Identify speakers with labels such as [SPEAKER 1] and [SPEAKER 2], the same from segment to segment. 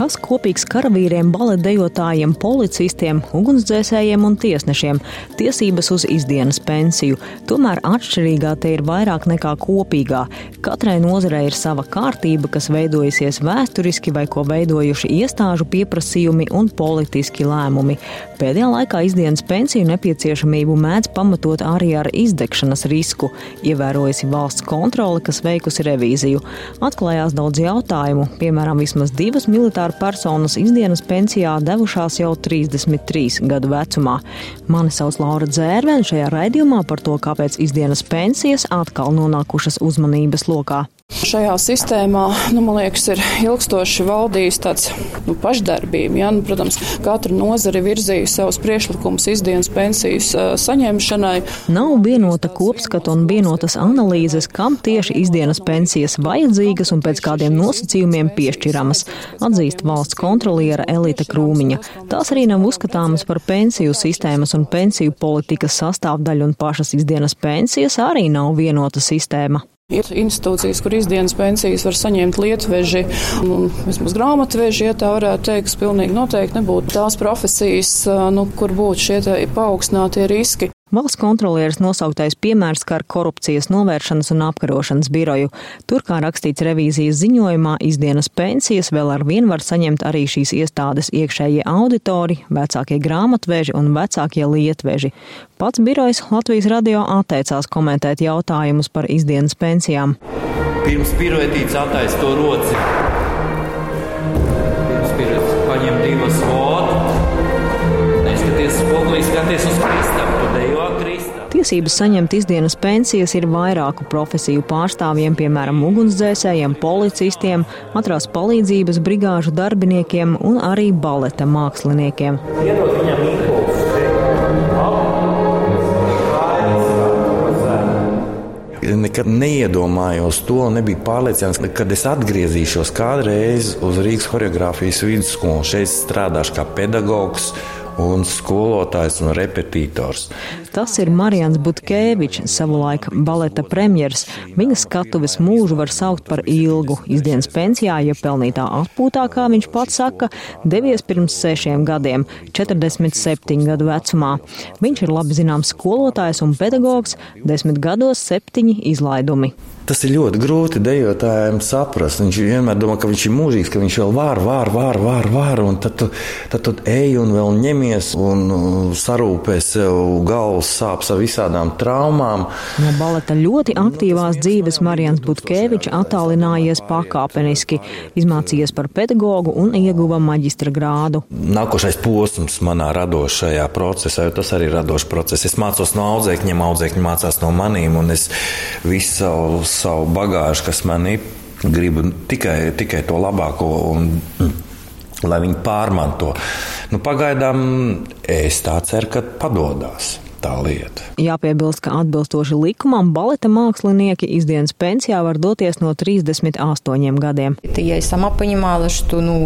[SPEAKER 1] Kas kopīgs karavīriem, baletdejotājiem, policistiem, ugunsdzēsējiem un tiesnešiem - tiesības uz izdienas pensiju. Tomēr atšķirīgā te ir vairāk nekā kopīgā. Katrai nozarei ir sava kārtība, kas veidojusies vēsturiski vai ko veidojuši iestāžu pieprasījumi un politiski lēmumi. Pēdējā laikā izdienas pensiju nepieciešamību mēdz pamatot arī ar izdegšanas risku, ievērojusi valsts kontrole, kas veikusi revīziju. Atklājās daudz jautājumu, piemēram, vismaz divas militāras militāra personas izdienas pensijā devušās jau 33 gadu vecumā. Mani sauc Laura Dzērvena šajā raidījumā par to, kāpēc izdienas pensijas atkal nonākušas uzmanības lokā.
[SPEAKER 2] Šajā sistēmā, nu, man liekas, ir ilgstoši valdījis tāds nu, pašdarbība. Ja? Nu, protams, katra nozare virzīja savus priekšlikumus izdienas pensijas uh, saņemšanai.
[SPEAKER 1] Nav vienota kopskata un vienotas analīzes, kam tieši izdienas pensijas vajadzīgas un pēc kādiem nosacījumiem piešķiramas, atzīst valsts kontroliera Elita Krūmiņa. Tās arī nav uzskatāmas par pensiju sistēmas un pensiju politikas sastāvdaļu, un pašas izdienas pensijas arī nav vienota sistēma.
[SPEAKER 2] Ir institūcijas, kur izdienas pensijas var saņemt lietveži un vismaz grāmatveži, ja tā varētu teikt, pilnīgi noteikti nebūtu tās profesijas, nu, kur būtu šie paaugstinātie riski.
[SPEAKER 1] Valsts kontrolieris nosauktais piemērs skar korupcijas novēršanas un apkarošanas biroju. Tur, kā rakstīts revīzijas ziņojumā, izdienas pensijas vēl ar vienu var saņemt arī šīs iestādes iekšējie auditori, vecākie grāmatveži un vecākie lietveži. Pats birojs Latvijas radio atteicās komentēt jautājumus par izdienas pensijām.
[SPEAKER 3] Pirms piroetīts attaisa to roci. Pirms piroetīts paņem divas vodu. Neskaties spogulī, skaties uz kristam.
[SPEAKER 1] Tiesības saņemt izdienas pensijas ir vairāku profesiju pārstāvjiem, piemēram, ugunsdzēsējiem, policistiem, atrās palīdzības brigāžu darbiniekiem un arī baleta māksliniekiem. Iedod viņam impulsu.
[SPEAKER 4] nekad neiedomājos to, nebija pārliecināts, kad es atgriezīšos kādreiz uz Rīgas choreogrāfijas vidusskolu. Šeit strādāšu kā pedagogs un skolotājs un repetītors.
[SPEAKER 1] Tas ir Marijans Butkēvičs, savulaik baleta premjers. Viņa skatuves mūžu var saukt par ilgu. Izdienas pensijā, ja pelnītā atpūtā, kā viņš pats saka, devies pirms sešiem gadiem, 47 gadu vecumā. Viņš ir labi zināms skolotājs un pedagogs, desmit gados septiņi izlaidumi.
[SPEAKER 4] Tas ir ļoti grūti dejotājiem saprast. Viņš vienmēr domā, ka viņš ir mūžīgs, ka viņš vēl var, var, var, var, var un tad tu, tad tu ej un vēl ņemies un uh, sarūpē sev galvas sāpes ar visādām traumām.
[SPEAKER 1] No baleta ļoti aktīvās dzīves Marijans Butkēvičs attālinājies pakāpeniski, izmācījies par pedagogu un ieguva maģistra grādu.
[SPEAKER 4] Nākošais posms manā radošajā procesā, jo tas arī ir radošs process. Es mācos no audzēkņiem, audzēkņi mācās no manīm, un es visu savus savu bagāžu, kas man ir. Gribu tikai, tikai to labāko, un, lai viņi pārmanto. Nu, pagaidām es tā ceru, ka padodas tā lieta.
[SPEAKER 1] Jāpiebilst, ka atbilstoši likumam baleta mākslinieki izdienas pensijā var doties no 38 gadiem.
[SPEAKER 5] Nu,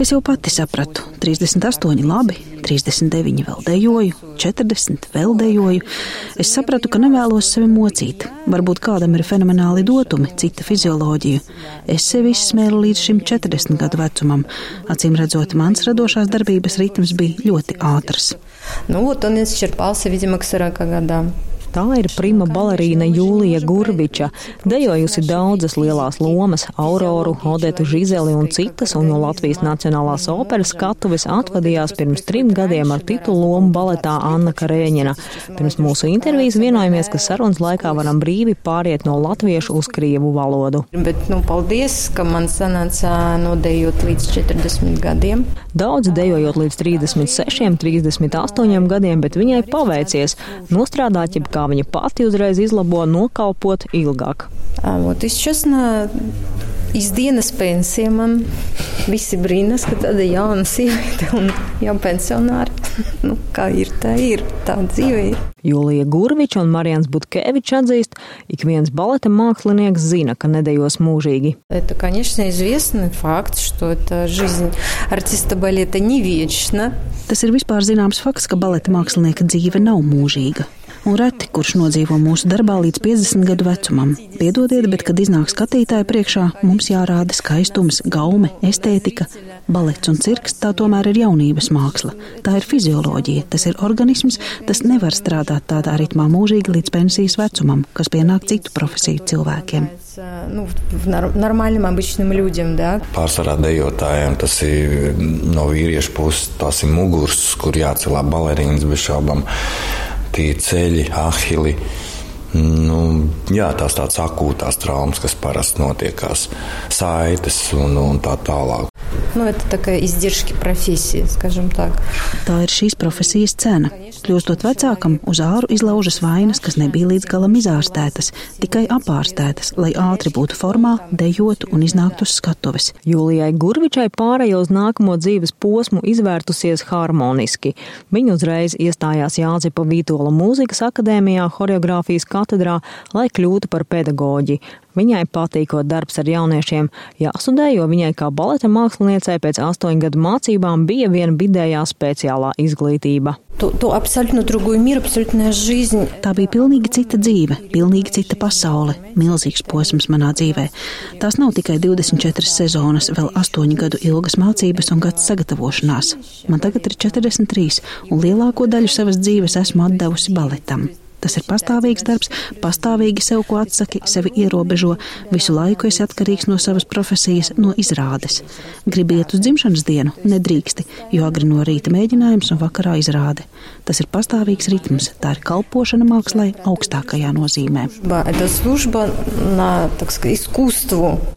[SPEAKER 5] es jau pati sapratu, 38 labi, 39 vēl dejoju, 40 vēl dejoju. Es sapratu, ka nevēlos sevi mocīt. Varbūt kādam ir fenomenāli dotumi, cita fizioloģija. Es sevi izsmēlu līdz šim 40 gadu vecumam. Acīm redzot, mans radošās darbības ritms bija ļoti ātrs.
[SPEAKER 6] Ну вот он исчерпался, видимо, к 40 годам.
[SPEAKER 1] Tā ir prima balerīna Jūlija Gurbiča, dejojusi daudzas lielās lomas - Auroru, Odetu Žizeli un citas, un no Latvijas Nacionālās operas skatuves atvadījās pirms trim gadiem ar titulu lomu baletā Anna Karēņina. Pirms mūsu intervijas vienojamies, ka sarunas laikā varam brīvi pāriet no latviešu uz krievu valodu.
[SPEAKER 6] Bet, nu, paldies, ka man sanāca nodejot līdz 40 gadiem.
[SPEAKER 1] Daudz dejojot līdz 36, 38 gadiem, bet viņai paveicies nostrādāt jebkā kā viņa pati uzreiz izlabo, nokalpot ilgāk.
[SPEAKER 6] Вот, и сейчас на iz dienas pensija man visi brīnās, ka tāda jauna sieviete un jau pensionāra. nu, kā ir, tā ir, tā dzīve ir.
[SPEAKER 1] Jūlija Gurviča un Marijans Butkevičs atzīst, ik viens baleta mākslinieks zina, ka nedējos mūžīgi.
[SPEAKER 6] Это, конечно, известный факт, что это жизнь артиста балета не вечна.
[SPEAKER 5] Tas ir vispār zināms fakts, ka baleta mākslinieka dzīve nav mūžīga. un reti kurš nodzīvo mūsu darbā līdz 50 gadu vecumam. Piedodiet, bet, kad iznāk skatītāja priekšā, mums jārāda skaistums, gaume, estētika. Balets un cirks tā tomēr ir jaunības māksla. Tā ir fizioloģija, tas ir organisms, tas nevar strādāt tādā ritmā mūžīgi līdz pensijas vecumam, kas pienāk citu profesiju cilvēkiem.
[SPEAKER 6] Nu, normālam, обычным людям, да.
[SPEAKER 4] Pārsvarā dejotājiem tas ir no vīriešu puses, tas ir muguras, kur jācelā balerīnas bez šaubām. Tie ceļi, ahili. Nu, jā, tās tādas akūtās traumas, kas parasti notiekās, saites un, un tā tālāk.
[SPEAKER 6] Nu, это такая издержки профессии, скажем так.
[SPEAKER 5] Tā ir šīs profesijas cena. Kļūstot vecākam, uz āru izlaužas vainas, kas nebija līdz galam izārstētas, tikai apārstētas, lai ātri būtu formā, dejotu un iznāktu uz skatuves.
[SPEAKER 1] Jūlijai Gurvičai pārējo uz nākamo dzīves posmu izvērtusies harmoniski. Viņa uzreiz iestājās Jāzipa Vītola mūzikas akadēmijā, horeogrāfijas katedrā, lai kļūtu par pedagoģi. Viņai patīkot darbs ar jauniešiem, jāsudē, jo viņai kā baleta māksliniecei pēc astoņu gadu mācībām bija viena vidējā speciālā izglītība.
[SPEAKER 6] To, to mīru,
[SPEAKER 5] Tā bija pilnīgi cita dzīve, pilnīgi cita pasaule, milzīgs posms manā dzīvē. Tās nav tikai 24 sezonas, vēl 8 gadu ilgas mācības un gads sagatavošanās. Man tagad ir 43, un lielāko daļu savas dzīves esmu atdevusi baletam. Tas ir pastāvīgs darbs, pastāvīgi sev ko atsaki, sevi ierobežo, visu laiku esi atkarīgs no savas profesijas, no izrādes. Gribi iet uz dzimšanas dienu, nedrīksti, jo agri no rīta mēģinājums un vakarā izrāde. Tas ir pastāvīgs ritms, tā ir kalpošana mākslā augstākajā nozīmē.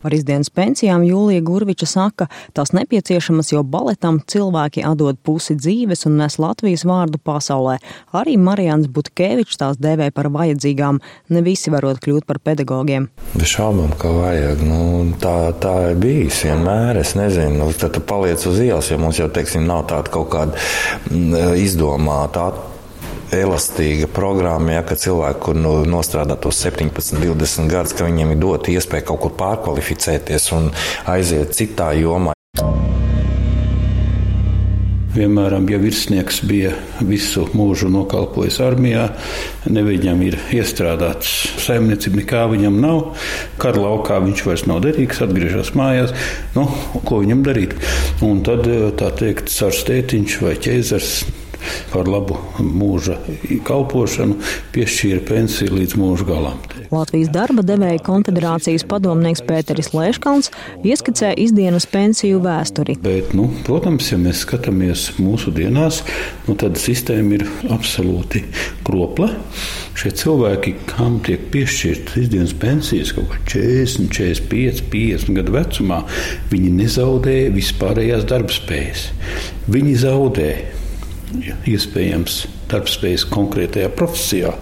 [SPEAKER 1] Par izdienas pensijām Jūlija Gurviča saka, tās nepieciešamas, jo baletam cilvēki atdod pusi dzīves un nes Latvijas vārdu pasaulē. Arī Marijans Butkēvičs tās dēvē par vajadzīgām. Ne visi varot kļūt par pedagogiem.
[SPEAKER 4] Bez šaubām, ka vajag. Nu, tā, tā ir bijis vienmēr. Es nezinu, nu, tad tu paliec uz ielas, jo mums jau, teiksim, nav tāda kaut kāda mm, izdomāta elastīga programma, ja, ka cilvēki, kur nu, nostrādā tos 17, 20 gadus, ka viņiem ir dota iespēja kaut kur pārkvalificēties un aiziet citā jomā.
[SPEAKER 7] Piemēram, ja virsnieks bija visu mūžu nokalpojis armijā, ne viņam ir iestrādāts saimniecība, nekā viņam nav. Kara laukā viņš vairs nav derīgs, atgriežas mājās. Nu, ko viņam darīt? Un tad, tā teikt, cars tētiņš vai ķēzars par labu mūža kalpošanu piešķīra pensiju līdz mūža galam.
[SPEAKER 1] Latvijas darba devēja konfederācijas padomnieks Pēteris Lēškalns ieskicē izdienas pensiju vēsturi.
[SPEAKER 7] Bet, nu, protams, ja mēs skatāmies mūsu dienās, nu, tad sistēma ir absolūti kropla. Šie cilvēki, kam tiek piešķirtas izdienas pensijas kaut kā 40, 45, 50 gadu vecumā, viņi nezaudē vispārējās darbspējas. Viņi zaudē iespējams darbspējas konkrētajā profesijā,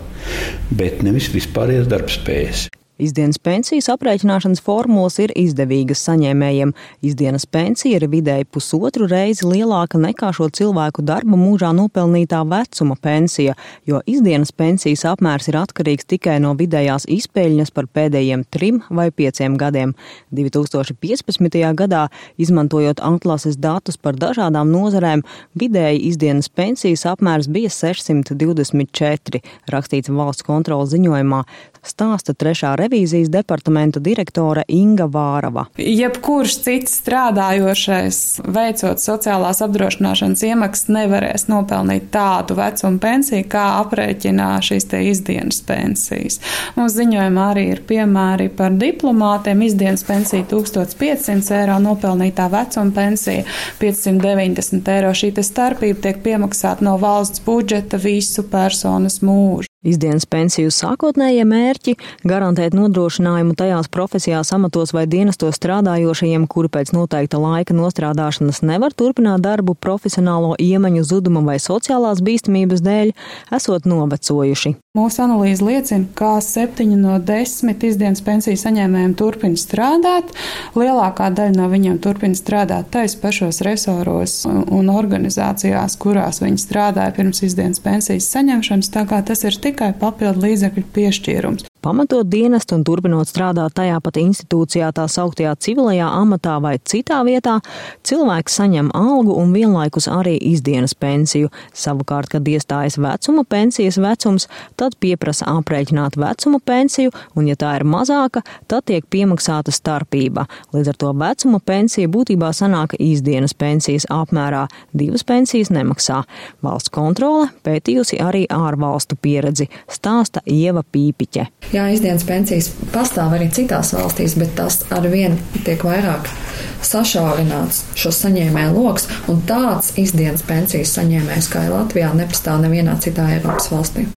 [SPEAKER 7] bet nevis vispārējās darbspējas.
[SPEAKER 1] Izdienas pensijas aprēķināšanas formulas ir izdevīgas saņēmējiem. Izdienas pensija ir vidēji pusotru reizi lielāka nekā šo cilvēku darba mūžā nopelnītā vecuma pensija, jo izdienas pensijas apmērs ir atkarīgs tikai no vidējās izpēļņas par pēdējiem trim vai pieciem gadiem. 2015. gadā, izmantojot atlases datus par dažādām nozarēm, vidēji izdienas pensijas apmērs bija 624, rakstīts valsts kontrolas ziņojumā, stāsta trešā revīzijas departamenta direktore Inga Vārava.
[SPEAKER 2] Jebkurš cits strādājošais, veicot sociālās apdrošināšanas iemaksas, nevarēs nopelnīt tādu vecumu pensiju, kā aprēķinā šīs izdienas pensijas. Mums ziņojumā arī ir piemēri par diplomātiem. Izdienas pensija 1500 eiro, nopelnītā vecuma pensija 590 eiro. Šī starpība tiek piemaksāta no valsts budžeta visu personas mūžu.
[SPEAKER 1] Izdienas pensiju sākotnējie mērķi - garantēt nodrošinājumu tajās profesijās, amatos vai dienestos strādājošajiem, kuri pēc noteikta laika nostrādāšanas nevar turpināt darbu profesionālo iemaņu zuduma vai sociālās bīstamības dēļ, esot novecojuši.
[SPEAKER 2] Mūsu analīze liecina, ka septiņi no desmit izdienas pensiju saņēmējiem turpina strādāt. Lielākā daļa no viņiem turpina strādāt tais pašos resoros un organizācijās, kurās viņi strādāja pirms izdienas pensijas saņemšanas, tā kā tas ir tikai papildu līdzekļu piešķīrums.
[SPEAKER 1] Pamatot dienestu un turpinot strādāt tajā pat institūcijā tā sauktajā civilajā amatā vai citā vietā, cilvēks saņem algu un vienlaikus arī izdienas pensiju. Savukārt, kad iestājas vecuma pensijas vecums, tad pieprasa aprēķināt vecuma pensiju, un ja tā ir mazāka, tad tiek piemaksāta starpība. Līdz ar to vecuma pensija būtībā sanāk izdienas pensijas apmērā, divas pensijas nemaksā. Valsts kontrole pētījusi arī ārvalstu pieredzi, stāsta Ieva Pīpiķe.
[SPEAKER 8] Jā, izdienas pensijas pastāv arī citās valstīs, bet tas ar vienu tiek vairāk sašaurināts šos saņēmēju lokus, un tāds izdienas pensijas saņēmējs kā Latvijā nepastāv nevienā citā Eiropas valstī.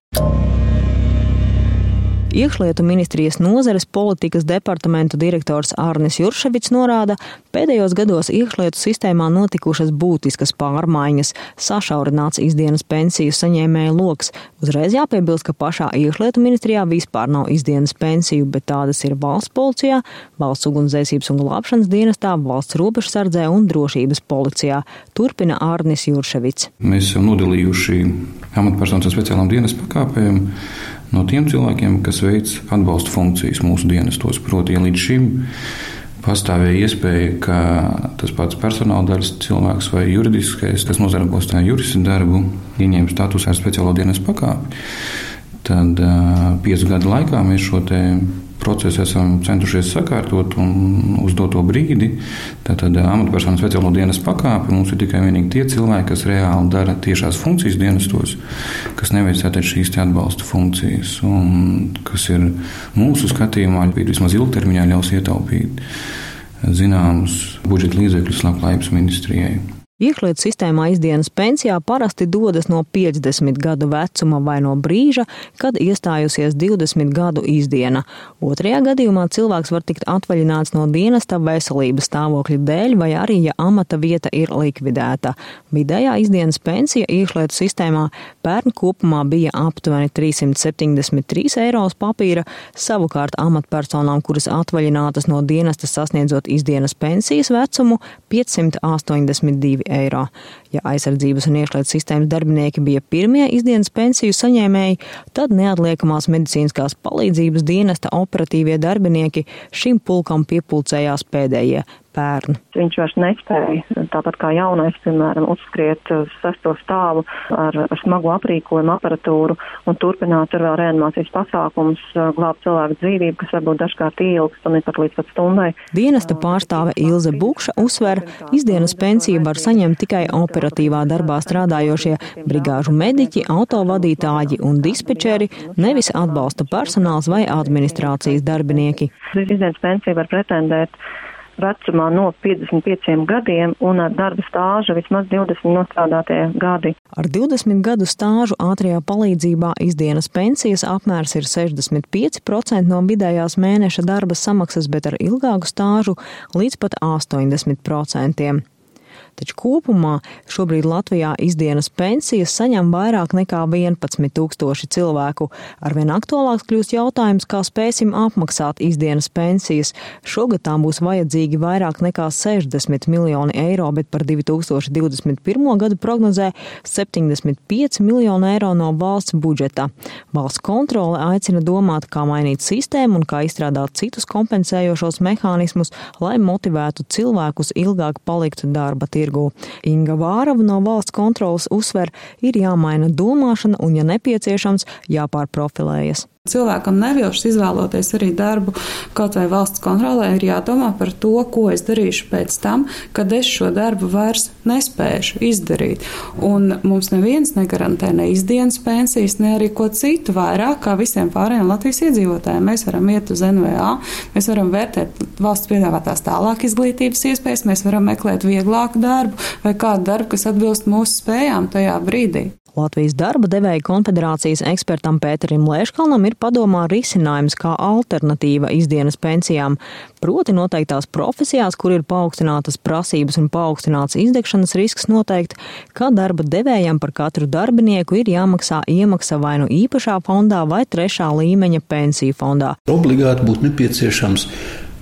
[SPEAKER 1] Iekšlietu ministrijas nozares politikas departamenta direktors Arnis Jurševits norāda, pēdējos gados iekšlietu sistēmā notikušas būtiskas pārmaiņas, sašaurināts izdienas pensiju saņēmēju loks. Uzreiz jāpiebilst, ka pašā iekšlietu ministrijā vispār nav izdienas pensiju, bet tādas ir valsts policijā, valsts ugunsdzēsības un glābšanas dienestā, valsts robežsardzē un drošības policijā. Turpina Arnis Jurševits.
[SPEAKER 9] Mēs esam nodalījuši amatpersonas speciālām dienas pakāpēm no tiem cilvēkiem, kas veic atbalsta funkcijas mūsu dienestos. Proti, ja līdz šim pastāvēja iespēja, ka tas pats personāla daļas cilvēks vai juridiskais, kas nozarbos tajā jurista darbu, ieņem statusu ar speciālo dienas pakāpi, tad uh, piecu gadu laikā mēs šo procesu esam centušies sakārtot un uz doto brīdi. Tātad amatpersonu speciālo dienas pakāpi mums ir tikai vienīgi tie cilvēki, kas reāli dara tiešās funkcijas dienestos, kas neveic šīs atbalsta funkcijas, un kas ir mūsu skatījumā vismaz ilgtermiņā ļaus ietaupīt zināmus budžeta līdzekļus labklājības ministrijai.
[SPEAKER 1] Iekšlietu sistēmā izdienas pensijā parasti dodas no 50 gadu vecuma vai no brīža, kad iestājusies 20 gadu izdiena. Otrajā gadījumā cilvēks var tikt atvaļināts no dienesta veselības stāvokļa dēļ vai arī, ja amata vieta ir likvidēta. Vidējā izdienas pensija iekšlietu sistēmā pērn kopumā bija aptuveni 373 eiro uz papīra, savukārt amatpersonām, kuras atvaļinātas no dienesta sasniedzot izdienas pensijas vecumu, 582 eiro. Ja aizsardzības un iekšlietu sistēmas darbinieki bija pirmie izdienas pensiju saņēmēji, tad neatliekamās medicīniskās palīdzības dienesta operatīvie darbinieki šim pulkam piepulcējās pēdējie pērn.
[SPEAKER 10] Viņš vairs nespēja, tāpat kā jaunais, piemēram, uzskriet sesto stāvu ar, ar smagu aprīkojumu, aparatūru un turpināt ar vēl reanimācijas pasākumus, glābt cilvēku dzīvību, kas varbūt dažkārt ilgst un ir pat līdz pat stundai.
[SPEAKER 1] Dienesta pārstāve Ilze Bukša uzsver, izdienas pensiju var saņemt tikai operatīvā darbā strādājošie brigāžu mediķi, autovadītāji un dispečeri, nevis atbalsta personāls vai administrācijas darbinieki.
[SPEAKER 10] Izdienas pensiju var pretendēt vecumā no 55 gadiem un ar darba stāžu vismaz 20 nostrādātie gadi.
[SPEAKER 1] Ar 20 gadu stāžu ātrajā palīdzībā izdienas pensijas apmērs ir 65% no vidējās mēneša darba samaksas, bet ar ilgāku stāžu līdz pat 80% taču kopumā šobrīd Latvijā izdienas pensijas saņem vairāk nekā 11 tūkstoši cilvēku. Arvien aktuālāks kļūst jautājums, kā spēsim apmaksāt izdienas pensijas. Šogad tām būs vajadzīgi vairāk nekā 60 miljoni eiro, bet par 2021. gadu prognozē 75 miljonu eiro no valsts budžeta. Valsts kontrole aicina domāt, kā mainīt sistēmu un kā izstrādāt citus kompensējošos mehānismus, lai motivētu cilvēkus ilgāk palikt darba tirgu tirgu. Inga Vārava no valsts kontrolas uzsver, ir jāmaina domāšana un, ja nepieciešams, jāpārprofilējas.
[SPEAKER 2] Cilvēkam nevilšas izvēloties arī darbu, kaut vai valsts kontrolē, ir jādomā par to, ko es darīšu pēc tam, kad es šo darbu vairs nespēšu izdarīt. Un mums neviens negarantē ne izdienas pensijas, ne arī ko citu vairāk kā visiem pārējiem Latvijas iedzīvotājiem. Mēs varam iet uz NVA, mēs varam vērtēt valsts piedāvātās tālāk izglītības iespējas, mēs varam meklēt vieglāku darbu vai kādu darbu, kas atbilst mūsu spējām tajā brīdī.
[SPEAKER 1] Latvijas darba devēja konfederācijas ekspertam Pēterim Lēškalnam ir padomā risinājums kā alternatīva izdienas pensijām, proti noteiktās profesijās, kur ir paaugstinātas prasības un paaugstināts izdegšanas risks noteikt, ka darba devējam par katru darbinieku ir jāmaksā iemaksa vai nu īpašā fondā vai trešā līmeņa pensiju fondā.
[SPEAKER 7] Obligāti būtu nepieciešams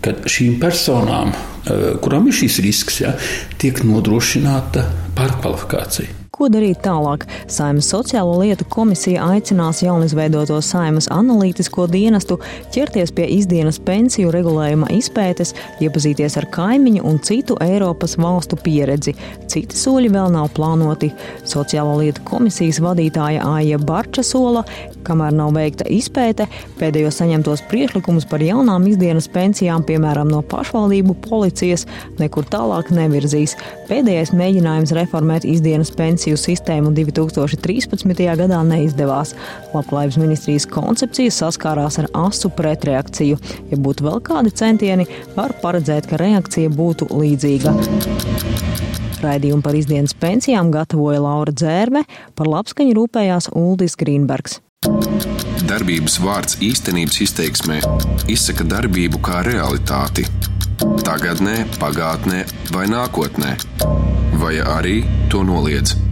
[SPEAKER 7] ka šīm personām, eh, kurām ir šis risks, ja, tiek nodrošināta pārkvalifikācija.
[SPEAKER 1] Ko darīt tālāk? Saimas sociālo lietu komisija aicinās jaunizveidoto Saimas analītisko dienestu ķerties pie izdienas pensiju regulējuma izpētes, iepazīties ar kaimiņu un citu Eiropas valstu pieredzi. Citi soļi vēl nav plānoti. Sociālo lietu komisijas vadītāja Aija Barča sola, kamēr nav veikta izpēte, pēdējos saņemtos priekšlikumus par jaunām izdienas pensijām, piemēram, no pašvaldību policijas, nekur tālāk nevirzīs. Pēdējais mēģinājums reformēt izdienas pensiju sistēmu 2013. gadā neizdevās. Labklājības ministrijas koncepcija saskārās ar asu pretreakciju. Ja būtu vēl kādi centieni, var paredzēt, ka reakcija būtu līdzīga. Raidījumu par izdienas pensijām gatavoja Laura Dzērve, par labskaņu rūpējās Uldis Grīnbergs.
[SPEAKER 11] Darbības vārds īstenības izteiksmē izsaka darbību kā realitāti. Tagatnē, pagātnē vai nākotnē, vai arī to noliedz.